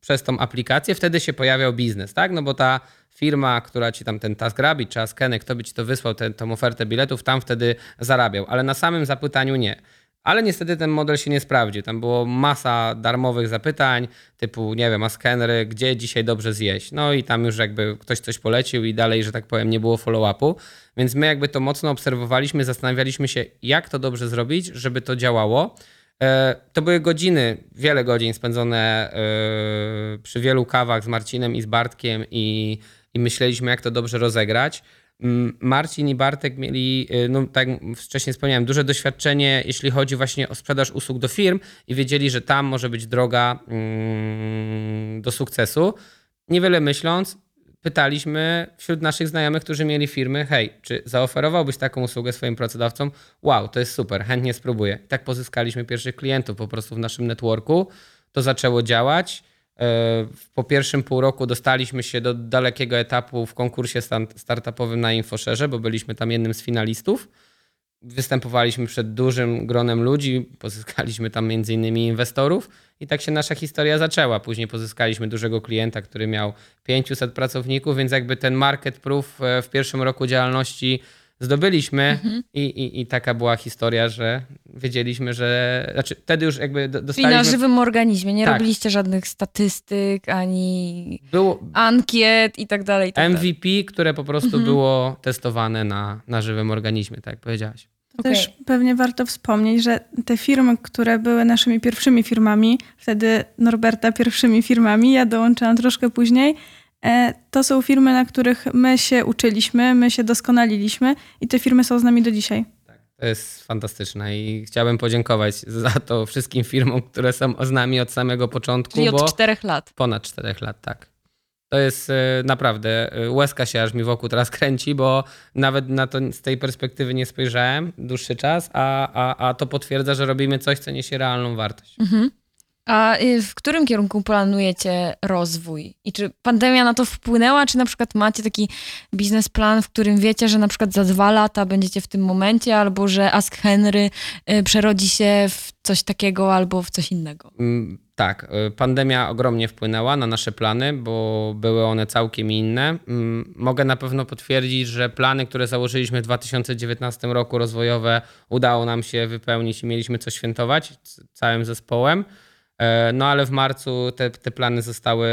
przez tą aplikację, wtedy się pojawiał biznes, tak? No bo ta firma, która ci tam ten TaskRabbit czy Askeny, kto by ci to wysłał, tę ofertę biletów, tam wtedy zarabiał, ale na samym zapytaniu nie. Ale niestety ten model się nie sprawdził. Tam było masa darmowych zapytań, typu, nie wiem, a skenery, gdzie dzisiaj dobrze zjeść. No i tam już jakby ktoś coś polecił i dalej, że tak powiem, nie było follow-upu. Więc my jakby to mocno obserwowaliśmy, zastanawialiśmy się, jak to dobrze zrobić, żeby to działało. E, to były godziny, wiele godzin spędzone e, przy wielu kawach z Marcinem i z Bartkiem i, i myśleliśmy, jak to dobrze rozegrać. Mm, Marcin i Bartek mieli, e, no tak wcześniej wspomniałem, duże doświadczenie, jeśli chodzi właśnie o sprzedaż usług do firm i wiedzieli, że tam może być droga mm, do sukcesu. Niewiele myśląc, pytaliśmy wśród naszych znajomych, którzy mieli firmy, hej, czy zaoferowałbyś taką usługę swoim pracodawcom? Wow, to jest super, chętnie spróbuję. I tak pozyskaliśmy pierwszych klientów po prostu w naszym networku. To zaczęło działać. E, po pierwszym pół roku dostaliśmy się do dalekiego etapu w konkursie startupowym na InfoShareze, bo byliśmy tam jednym z finalistów. Występowaliśmy przed dużym gronem ludzi, pozyskaliśmy tam między innymi inwestorów i tak się nasza historia zaczęła. Później pozyskaliśmy dużego klienta, który miał 500 pracowników, więc jakby ten market proof e, w pierwszym roku działalności zdobyliśmy mhm. i, i, i taka była historia, że wiedzieliśmy, że znaczy wtedy już jakby dostaliśmy... I na żywym organizmie, nie tak. robiliście żadnych statystyk, ani było... ankiet i tak dalej. I tak MVP, dalej. które po prostu mhm. było testowane na, na żywym organizmie, tak jak powiedziałaś. Okay. Też pewnie warto wspomnieć, że te firmy, które były naszymi pierwszymi firmami, wtedy Norberta pierwszymi firmami, ja dołączyłam troszkę później, to są firmy, na których my się uczyliśmy, my się doskonaliliśmy i te firmy są z nami do dzisiaj. Tak, to jest fantastyczne i chciałbym podziękować za to wszystkim firmom, które są z nami od samego początku. Czyli od czterech lat. Ponad czterech lat, tak. To jest e, naprawdę, e, łezka się aż mi wokół teraz [laughs] kręci, bo nawet na to z tej perspektywy nie spojrzałem dłuższy czas, a, a, a to potwierdza, że robimy coś, co niesie realną wartość. Mhm. A y, w którym kierunku planujecie rozwój? I czy pandemia na to wpłynęła, czy na przykład macie taki biznesplan, w którym wiecie, że na przykład za dwa lata będziecie w tym momencie, albo że Ask Henry y, przerodzi się w coś takiego albo w coś innego? Mm, tak, y, pandemia ogromnie wpłynęła na nasze plany, bo były one całkiem inne. Mm, mogę na pewno potwierdzić, że plany, które założyliśmy w 2019 roku rozwojowe, udało nam się wypełnić i mieliśmy co świętować całym zespołem. E, no ale w marcu te, te plany zostały,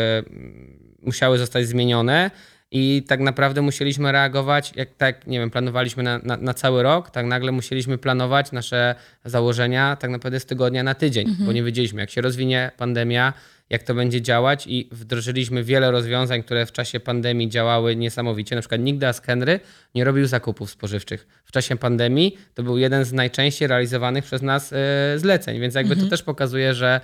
musiały zostać zmienione i tak naprawdę musieliśmy reagować, jak tak, nie wiem, planowaliśmy na, na, na, cały rok, tak nagle musieliśmy planować nasze założenia tak naprawdę z tygodnia na tydzień, mhm. bo nie wiedzieliśmy, jak się rozwinie pandemia, jak to będzie działać i wdrożyliśmy wiele rozwiązań, które w czasie pandemii działały niesamowicie. Na przykład nigdy Ask Henry nie robił zakupów spożywczych. W czasie pandemii to był jeden z najczęściej realizowanych przez nas yy, zleceń, więc jakby mhm. to też pokazuje, że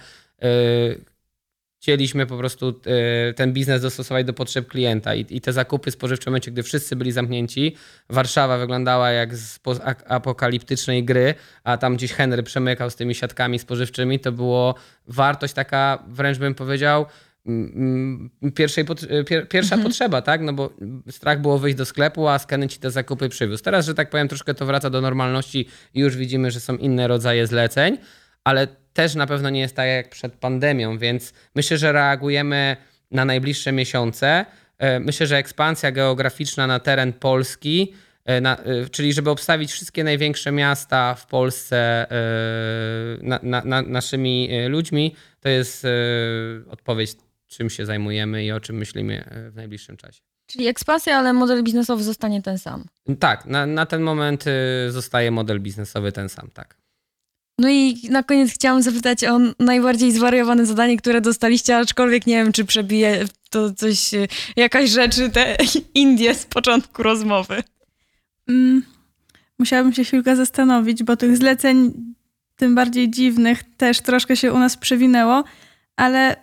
chcieliśmy po prostu e, ten biznes dostosować do potrzeb klienta i, i te zakupy spożywcze w momencie, gdy wszyscy byli zamknięci, Warszawa wyglądała jak z apokaliptycznej gry, a tam gdzieś Henry przemykał z tymi siatkami spożywczymi, to było wartość taka, wręcz bym powiedział, pierwszej, e, pier, pierwsza mhm. potrzeba, tak? No bo strach było wyjść do sklepu, a skany ci te zakupy przywiózł. Teraz, że tak powiem, troszkę to wraca do normalności i już widzimy, że są inne rodzaje zleceń, ale też na pewno nie jest tak jak przed pandemią, więc myślę, że reagujemy na najbliższe miesiące. E, myślę, że ekspansja geograficzna na teren Polski, e, na, e, czyli żeby obstawić wszystkie największe miasta w Polsce na, na, naszymi ludźmi, to jest odpowiedź, czym się zajmujemy i o czym myślimy w najbliższym czasie. Czyli ekspansja, ale model biznesowy zostanie ten sam. Tak, na, na ten moment zostaje model biznesowy ten sam, tak. No i na koniec chciałam zapytać o najbardziej zwariowane zadanie, które dostaliście, aczkolwiek nie wiem, czy przebije to coś, e, jakaś rzeczy, te [laughs] Indie z początku rozmowy. Mm, musiałabym się chwilkę zastanowić, bo tych zleceń, tym bardziej dziwnych, też troszkę się u nas przewinęło, ale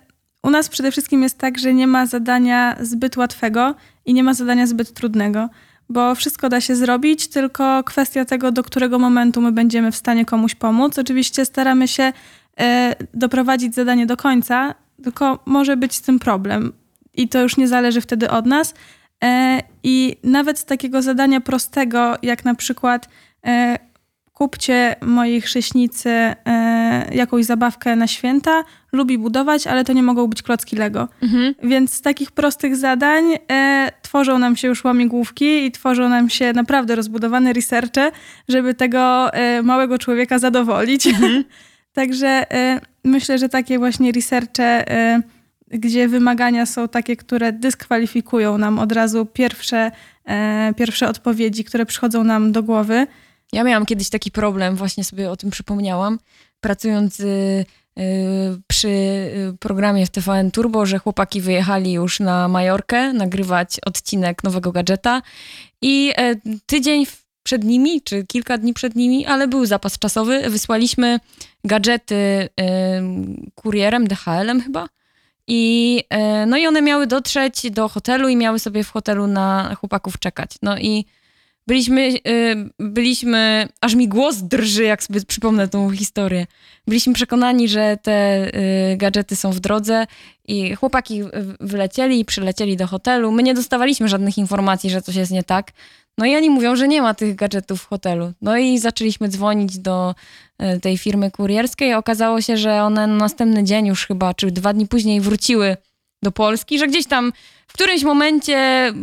u nas przede wszystkim jest tak, że nie ma zadania zbyt łatwego i nie ma zadania zbyt trudnego bo wszystko da się zrobić, tylko kwestia tego, do którego momentu my będziemy w stanie komuś pomóc. Oczywiście staramy się e, doprowadzić zadanie do końca, tylko może być z tym problem i to już nie zależy wtedy od nas. E, I nawet z takiego zadania prostego, jak na przykład e, kupcie mojej chrześnicy e, jakąś zabawkę na święta, lubi budować, ale to nie mogą być klocki Lego. Mhm. Więc z takich prostych zadań e, tworzą nam się już łamigłówki i tworzą nam się naprawdę rozbudowane researche, żeby tego e, małego człowieka zadowolić. [laughs] Także e, myślę, że takie właśnie researche, e, gdzie wymagania są takie, które dyskwalifikują nam od razu pierwsze, e, pierwsze odpowiedzi, które przychodzą nam do głowy. Ja miałam kiedyś taki problem, właśnie sobie o tym przypomniałam, pracując y, y, przy y, programie w TVN Turbo, że chłopaki wyjechali już na Majorkę nagrywać odcinek nowego gadżeta i e, tydzień przed nimi, czy kilka dni przed nimi, ale był zapas czasowy, wysłaliśmy gadżety y, kurierem, DHL-em chyba. I, e, no i one miały dotrzeć do hotelu i miały sobie w hotelu na chłopaków czekać. No i byliśmy, y, byliśmy, aż mi głos drży, jak sobie przypomnę tą historię. Byliśmy przekonani, że te y, gadżety są w drodze i chłopaki wylecieli i przylecieli do hotelu. My nie dostawaliśmy żadnych informacji, że coś jest nie tak. No i oni mówią, że nie ma tych gadżetów w hotelu. No i zaczęliśmy dzwonić do y, tej firmy kurierskiej. Okazało się, że one na następny dzień już chyba, czy dwa dni później wróciły do Polski, że gdzieś tam w którymś momencie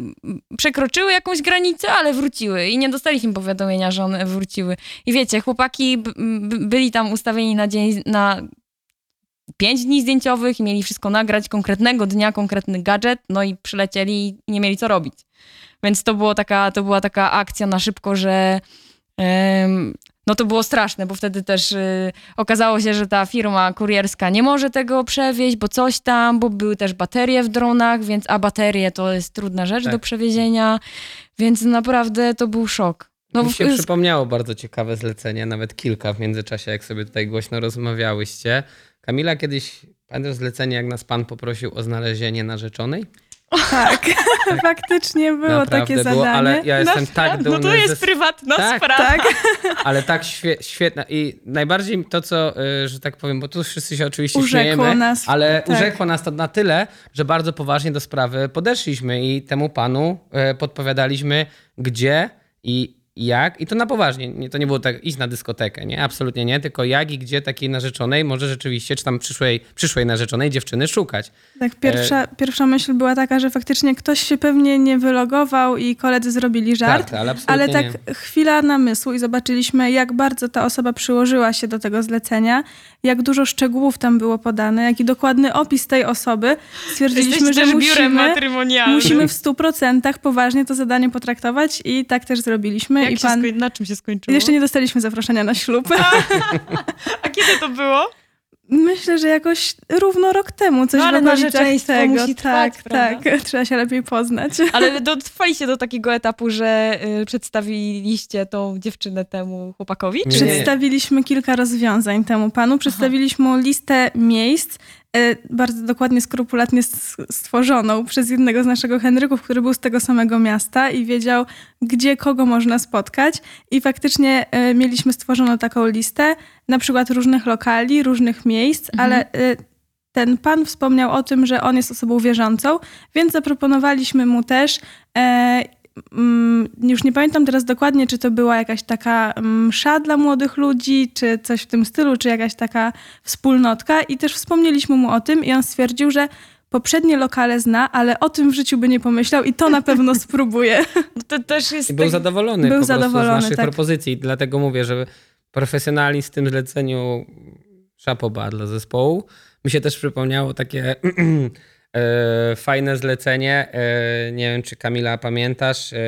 przekroczyły jakąś granicę, ale wróciły i nie dostaliśmy powiadomienia, że one wróciły. I wiecie, chłopaki byli tam ustawieni na dzień, na pięć dni zdjęciowych mieli wszystko nagrać konkretnego dnia, konkretny gadżet, no i przylecieli i nie mieli co robić. Więc to, było taka, to była taka akcja na szybko, że no to było straszne, bo wtedy też y, okazało się, że ta firma kurierska nie może tego przewieźć, bo coś tam, bo były też baterie w dronach, więc a baterie to jest trudna rzecz Tak. do przewiezienia, więc naprawdę to był szok. No, Mi się przypomniało bardzo ciekawe zlecenie, nawet kilka w międzyczasie, jak sobie tutaj głośno rozmawiałyście. Kamila, kiedyś pamiętasz zlecenie, jak nas pan poprosił o znalezienie narzeczonej? [laughs] Tak, faktycznie było Naprawdę takie było, zadanie. ale ja jestem tak dumny. No to jest ze- prywatna Tak, sprawa. Tak, [laughs] Ale tak świe, świetna. I najbardziej to, co, y, że tak powiem, bo tu wszyscy się oczywiście Urzekło śmiejemy, nas, ale tak. urzekło nas to na tyle, że bardzo poważnie do sprawy podeszliśmy i temu panu y, podpowiadaliśmy, gdzie i jak. I to na poważnie. Nie, to nie było tak, iść na dyskotekę, nie? Absolutnie nie. Tylko jak i gdzie takiej narzeczonej może rzeczywiście, czy tam przyszłej, przyszłej narzeczonej dziewczyny szukać. tak pierwsza, pierwsza myśl była taka, że faktycznie ktoś się pewnie nie wylogował i koledzy zrobili żart. Żart, ale absolutnie Ale tak nie. chwila namysłu i zobaczyliśmy, jak bardzo ta osoba przyłożyła się do tego zlecenia, jak dużo szczegółów tam było podane, jaki dokładny opis tej osoby. Stwierdziliśmy, że też biurem musimy, matrymonialnym. musimy w stu procentach poważnie to zadanie potraktować i tak też zrobiliśmy. Jak I się pan... skoń... Na czym się skończyło? Jeszcze nie dostaliśmy zaproszenia na ślub. A kiedy to było? Myślę, że jakoś równo rok temu coś No, ale narzeczeństwo tego. musi trwać, tak, prawda? tak. [laughs] Trzeba się lepiej poznać. Ale dotrwaliście do takiego etapu, że y, przedstawiliście tą dziewczynę temu chłopakowi? Nie, Czy nie. Przedstawiliśmy kilka rozwiązań temu panu. Przedstawiliśmy mu listę miejsc, bardzo dokładnie, skrupulatnie stworzoną przez jednego z naszego Henryków, który był z tego samego miasta i wiedział, gdzie kogo można spotkać. I faktycznie e, mieliśmy stworzoną taką listę, na przykład różnych lokali, różnych miejsc, ale e, ten pan wspomniał o tym, że on jest osobą wierzącą, więc zaproponowaliśmy mu też. Mm, już nie pamiętam teraz dokładnie, czy to była jakaś taka msza dla młodych ludzi, czy coś w tym stylu, czy jakaś taka wspólnotka. I też wspomnieliśmy mu o tym, i on stwierdził, że poprzednie lokale zna, ale o tym w życiu by nie pomyślał i to na pewno [laughs] spróbuje. No to też jest I był tak... zadowolony Był po zadowolony, z naszych tak. propozycji. Dlatego mówię, że profesjonalizm w tym zleceniu szapoba dla zespołu. Mi się też przypomniało takie [clears throat] fajne zlecenie. E, nie wiem, czy Kamila pamiętasz. E,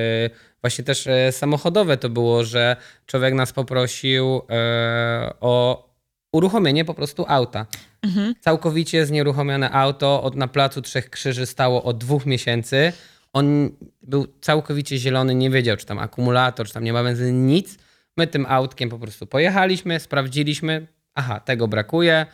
właśnie też e, samochodowe to było, że człowiek nas poprosił e, o uruchomienie po prostu auta. Mhm. Całkowicie znieruchomione auto od na placu Trzech Krzyży stało od dwóch miesięcy. On był całkowicie zielony, nie wiedział, czy tam akumulator, czy tam nie ma benzyny, nic. My tym autkiem po prostu pojechaliśmy, sprawdziliśmy, aha, tego brakuje.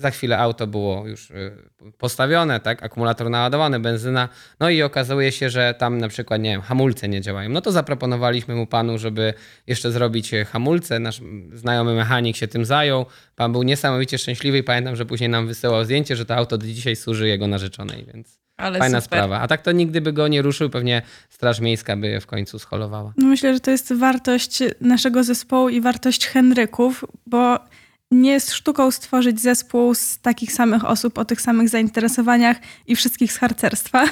Za chwilę auto było już y, postawione, tak, akumulator naładowany, benzyna. No i okazuje się, że tam na przykład, nie wiem, hamulce nie działają. No to zaproponowaliśmy mu panu, żeby jeszcze zrobić e, hamulce. Nasz znajomy mechanik się tym zajął. Pan był niesamowicie szczęśliwy i pamiętam, że później nam wysyłał zdjęcie, że to auto do dzisiaj służy jego narzeczonej, więc Ale fajna super. sprawa. A tak to nigdy by go nie ruszył, pewnie Straż Miejska by je w końcu scholowała. No myślę, że to jest wartość naszego zespołu i wartość Henryków, bo nie jest sztuką stworzyć zespół z takich samych osób o tych samych zainteresowaniach i wszystkich z harcerstwa. [laughs]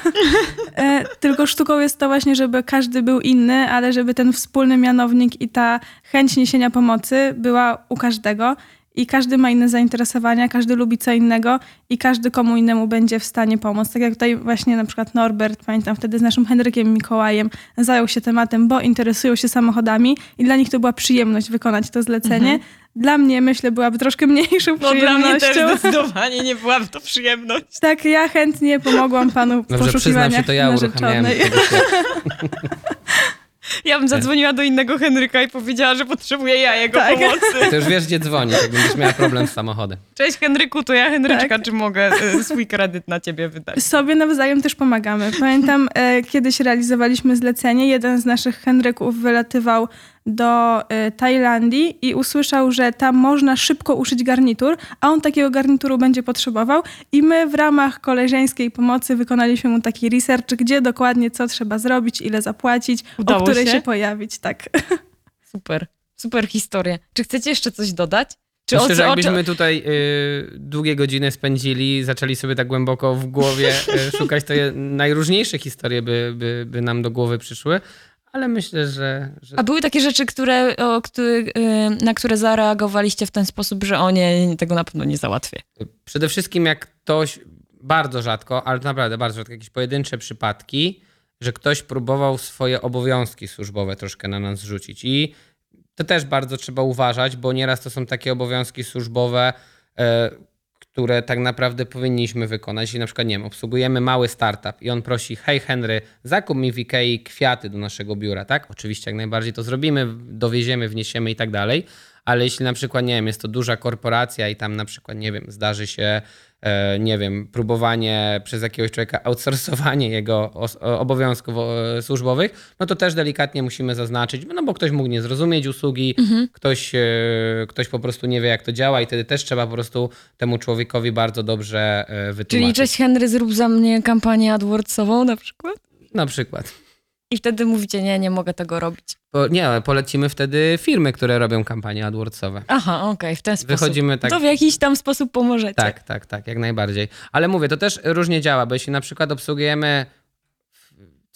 E, Tylko sztuką jest to właśnie, żeby każdy był inny, ale żeby ten wspólny mianownik i ta chęć niesienia pomocy była u każdego. I każdy ma inne zainteresowania, każdy lubi co innego i każdy komu innemu będzie w stanie pomóc. Tak jak tutaj właśnie na przykład Norbert, pamiętam wtedy z naszym Henrykiem Mikołajem, zajął się tematem, bo interesują się samochodami i dla nich to była przyjemność wykonać to zlecenie. Dla mnie, myślę, byłaby troszkę mniejszą No dla mnie też przyjemnością. zdecydowanie nie byłaby to przyjemność. Tak, ja chętnie pomogłam panu w Dobrze, przyznam się, poszukiwaniach to ja uruchamiałem. narzeczonej. Ja bym zadzwoniła do innego Henryka i powiedziała, że potrzebuję ja jego Tak. pomocy. To już wiesz, gdzie dzwonić, jak będziesz miała problem z samochodem. Cześć Henryku, to ja Henryczka, Tak. czy mogę y, swój kredyt na ciebie wydać? Sobie nawzajem też pomagamy. Pamiętam, e, kiedyś realizowaliśmy zlecenie. Jeden z naszych Henryków wylatywał do e, Tajlandii i usłyszał, że tam można szybko uszyć garnitur, a on takiego garnituru będzie potrzebował. I my w ramach koleżeńskiej pomocy wykonaliśmy mu taki research, gdzie dokładnie co trzeba zrobić, ile zapłacić, Udało o której się? się? pojawić. Tak. [laughs] Super, super historia. Czy chcecie jeszcze coś dodać? Czy Myślę, że jakbyśmy tutaj y, długie godziny spędzili, zaczęli sobie tak głęboko w głowie y, szukać, to je, [laughs] najróżniejsze historie by, by, by nam do głowy przyszły, ale myślę, że, że A były takie rzeczy, które, o, który, y, na które zareagowaliście w ten sposób, że o nie, tego na pewno nie załatwię. Przede wszystkim jak ktoś, bardzo rzadko, ale naprawdę bardzo rzadko, jakieś pojedyncze przypadki, że ktoś próbował swoje obowiązki służbowe troszkę na nas rzucić. I to też bardzo trzeba uważać, bo nieraz to są takie obowiązki służbowe, e, które tak naprawdę powinniśmy wykonać. Jeśli na przykład, nie wiem, obsługujemy mały startup i on prosi, hej Henry, zakup mi w Ikei kwiaty do naszego biura, tak? Oczywiście jak najbardziej to zrobimy, dowieziemy, wniesiemy i tak dalej, ale jeśli na przykład, nie wiem, jest to duża korporacja i tam na przykład, nie wiem, zdarzy się, nie wiem, próbowanie przez jakiegoś człowieka outsourcowanie jego o- obowiązków e, służbowych, no to też delikatnie musimy zaznaczyć, no bo ktoś mógł nie zrozumieć usługi, ktoś, e, ktoś po prostu nie wie, jak to działa i wtedy też trzeba po prostu temu człowiekowi bardzo dobrze e, Czyli wytłumaczyć. cześć Henry, zrób za mnie kampanię AdWordsową na przykład? Na przykład. I wtedy mówicie, nie, nie mogę tego robić. Po, nie, ale polecimy wtedy firmy, które robią kampanie AdWordsowe. Aha, okej, w ten sposób. Wychodzimy tak- To w jakiś tam sposób pomożecie. Tak, tak, tak, jak najbardziej. Ale mówię, to też różnie działa, bo jeśli na przykład obsługujemy,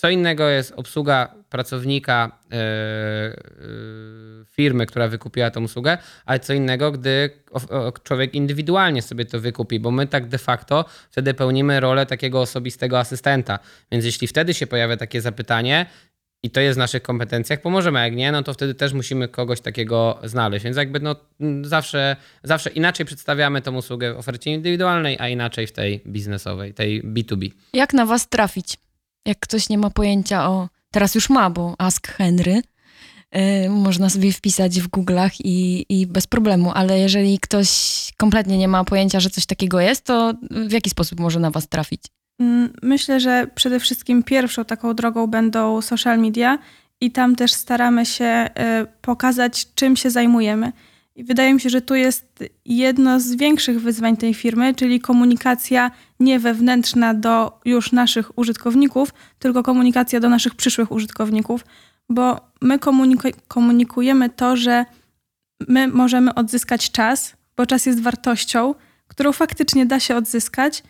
co innego jest obsługa pracownika yy, yy, firmy, która wykupiła tą usługę, ale co innego, gdy człowiek indywidualnie sobie to wykupi, bo my tak de facto wtedy pełnimy rolę takiego osobistego asystenta. Więc jeśli wtedy się pojawia takie zapytanie, i to jest w naszych kompetencjach, pomożemy. A Jak nie, no to wtedy też musimy kogoś takiego znaleźć. Więc jakby no, zawsze, zawsze inaczej przedstawiamy tą usługę w ofercie indywidualnej, a inaczej w tej biznesowej, tej B2B. Jak na was trafić? Jak ktoś nie ma pojęcia o... Teraz już ma, bo Ask Henry. Yy, można sobie wpisać w Google'ach i, i bez problemu, ale jeżeli ktoś kompletnie nie ma pojęcia, że coś takiego jest, to w jaki sposób może na was trafić? Mm, Myślę, że przede wszystkim pierwszą taką drogą będą social media i tam też staramy się e, pokazać, czym się zajmujemy. I wydaje mi się, że tu jest jedno z większych wyzwań tej firmy, czyli komunikacja nie wewnętrzna do już naszych użytkowników, tylko komunikacja do naszych przyszłych użytkowników, bo my komuniku- komunikujemy to, że my możemy odzyskać czas, bo czas jest wartością, którą faktycznie da się odzyskać,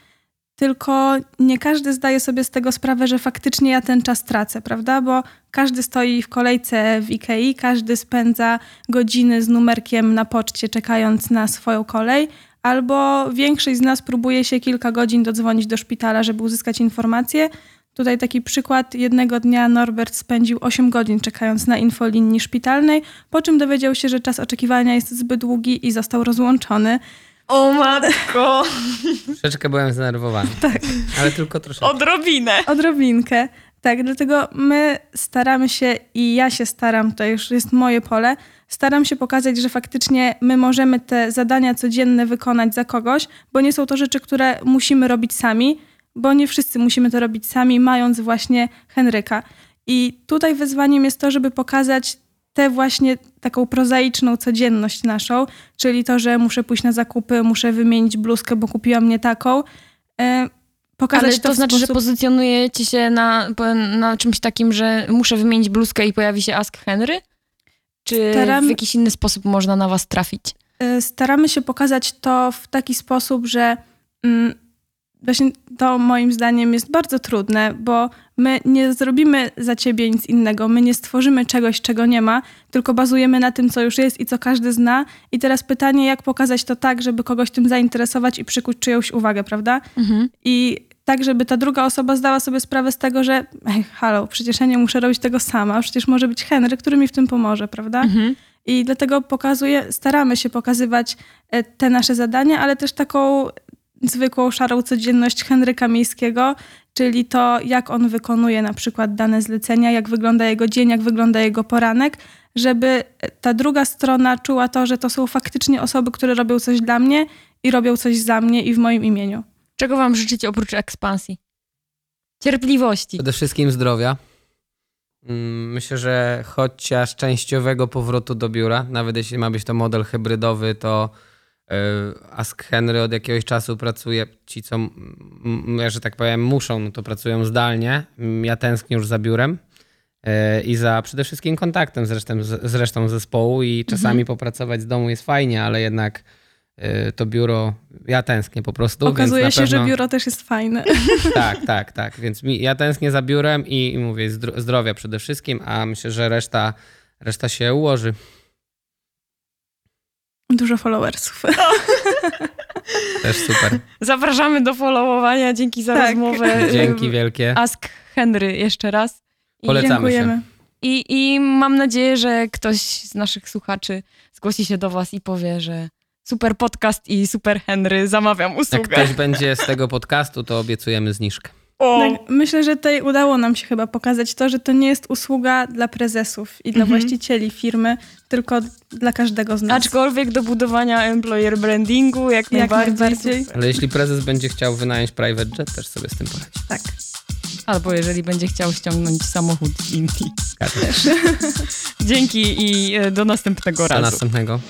tylko nie każdy zdaje sobie z tego sprawę, że faktycznie ja ten czas tracę, prawda? Bo każdy stoi w kolejce w Ikei, każdy spędza godziny z numerkiem na poczcie, czekając na swoją kolej, albo większość z nas próbuje się kilka godzin dodzwonić do szpitala, żeby uzyskać informacje. Tutaj taki przykład. Jednego dnia Norbert spędził 8 godzin czekając na infolinii szpitalnej, po czym dowiedział się, że czas oczekiwania jest zbyt długi i został rozłączony. O matko! [laughs] Troszeczkę byłem zdenerwowany. tak. Ale tylko troszeczkę. Odrobinę! Odrobinkę. Tak, dlatego my staramy się i ja się staram, to już jest moje pole, staram się pokazać, że faktycznie my możemy te zadania codzienne wykonać za kogoś, bo nie są to rzeczy, które musimy robić sami, bo nie wszyscy musimy to robić sami, mając właśnie Henryka. I tutaj wyzwaniem jest to, żeby pokazać tę właśnie taką prozaiczną codzienność naszą, czyli to, że muszę pójść na zakupy, muszę wymienić bluzkę, bo kupiłam nie taką. E, Pokazać Ale to, w znaczy, że sposób- pozycjonujecie się na, na czymś takim, że muszę wymienić bluzkę i pojawi się Ask Henry? Czy Staram- w jakiś inny sposób można na was trafić? y, staramy się pokazać to w taki sposób, że mm, właśnie to moim zdaniem jest bardzo trudne, bo my nie zrobimy za ciebie nic innego, my nie stworzymy czegoś, czego nie ma, tylko bazujemy na tym, co już jest i co każdy zna. I teraz pytanie, jak pokazać to tak, żeby kogoś tym zainteresować i przykuć czyjąś uwagę, prawda? Mhm. I tak, żeby ta druga osoba zdała sobie sprawę z tego, że ej, halo, przecież ja nie muszę robić tego sama, przecież może być Henry, który mi w tym pomoże, prawda? Mhm. I dlatego pokazuję, staramy się pokazywać e, te nasze zadania, ale też taką zwykłą, szarą codzienność Henryka Miejskiego, czyli to, jak on wykonuje na przykład dane zlecenia, jak wygląda jego dzień, jak wygląda jego poranek, żeby ta druga strona czuła to, że to są faktycznie osoby, które robią coś dla mnie i robią coś za mnie i w moim imieniu. Czego wam życzyć oprócz ekspansji? Cierpliwości. Przede wszystkim zdrowia. Mm, Myślę, że chociaż częściowego powrotu do biura, nawet jeśli ma być to model hybrydowy, to Ask Henry od jakiegoś czasu pracuje. Ci, co, m- że tak powiem, muszą, no to pracują zdalnie. Ja tęsknię już za biurem y, i za przede wszystkim kontaktem z resztą, z, resztą zespołu i czasami popracować z domu jest fajnie, ale jednak y, to biuro, ja tęsknię po prostu. Okazuje się, że pewno- biuro też jest fajne. [laughs] tak, tak, tak. Więc mi, ja tęsknię za biurem i, i mówię zdro, zdrowia przede wszystkim, a myślę, że reszta, reszta się ułoży. Dużo followersów. [laughs] Też super. Zapraszamy do followowania. Dzięki za Tak. rozmowę. Dzięki wielkie. Ask Henry jeszcze raz. I, Polecamy Dziękujemy. i, I mam nadzieję, że ktoś z naszych słuchaczy zgłosi się do was i powie, że super podcast i super Henry, zamawiam Jak usługę. ktoś będzie z tego podcastu, to obiecujemy zniżkę. O, Tak, myślę, że tutaj udało nam się chyba pokazać to, że to nie jest usługa dla prezesów i dla Mhm. właścicieli firmy, tylko dla każdego z nas. Aczkolwiek do budowania employer brandingu jak, Jak najbardziej. najbardziej. Ale jeśli prezes będzie chciał wynająć private jet, też sobie z tym poradzi. Tak. Albo jeżeli będzie chciał ściągnąć samochód z Indii. [laughs] Dzięki i e, do następnego Do razu. następnego.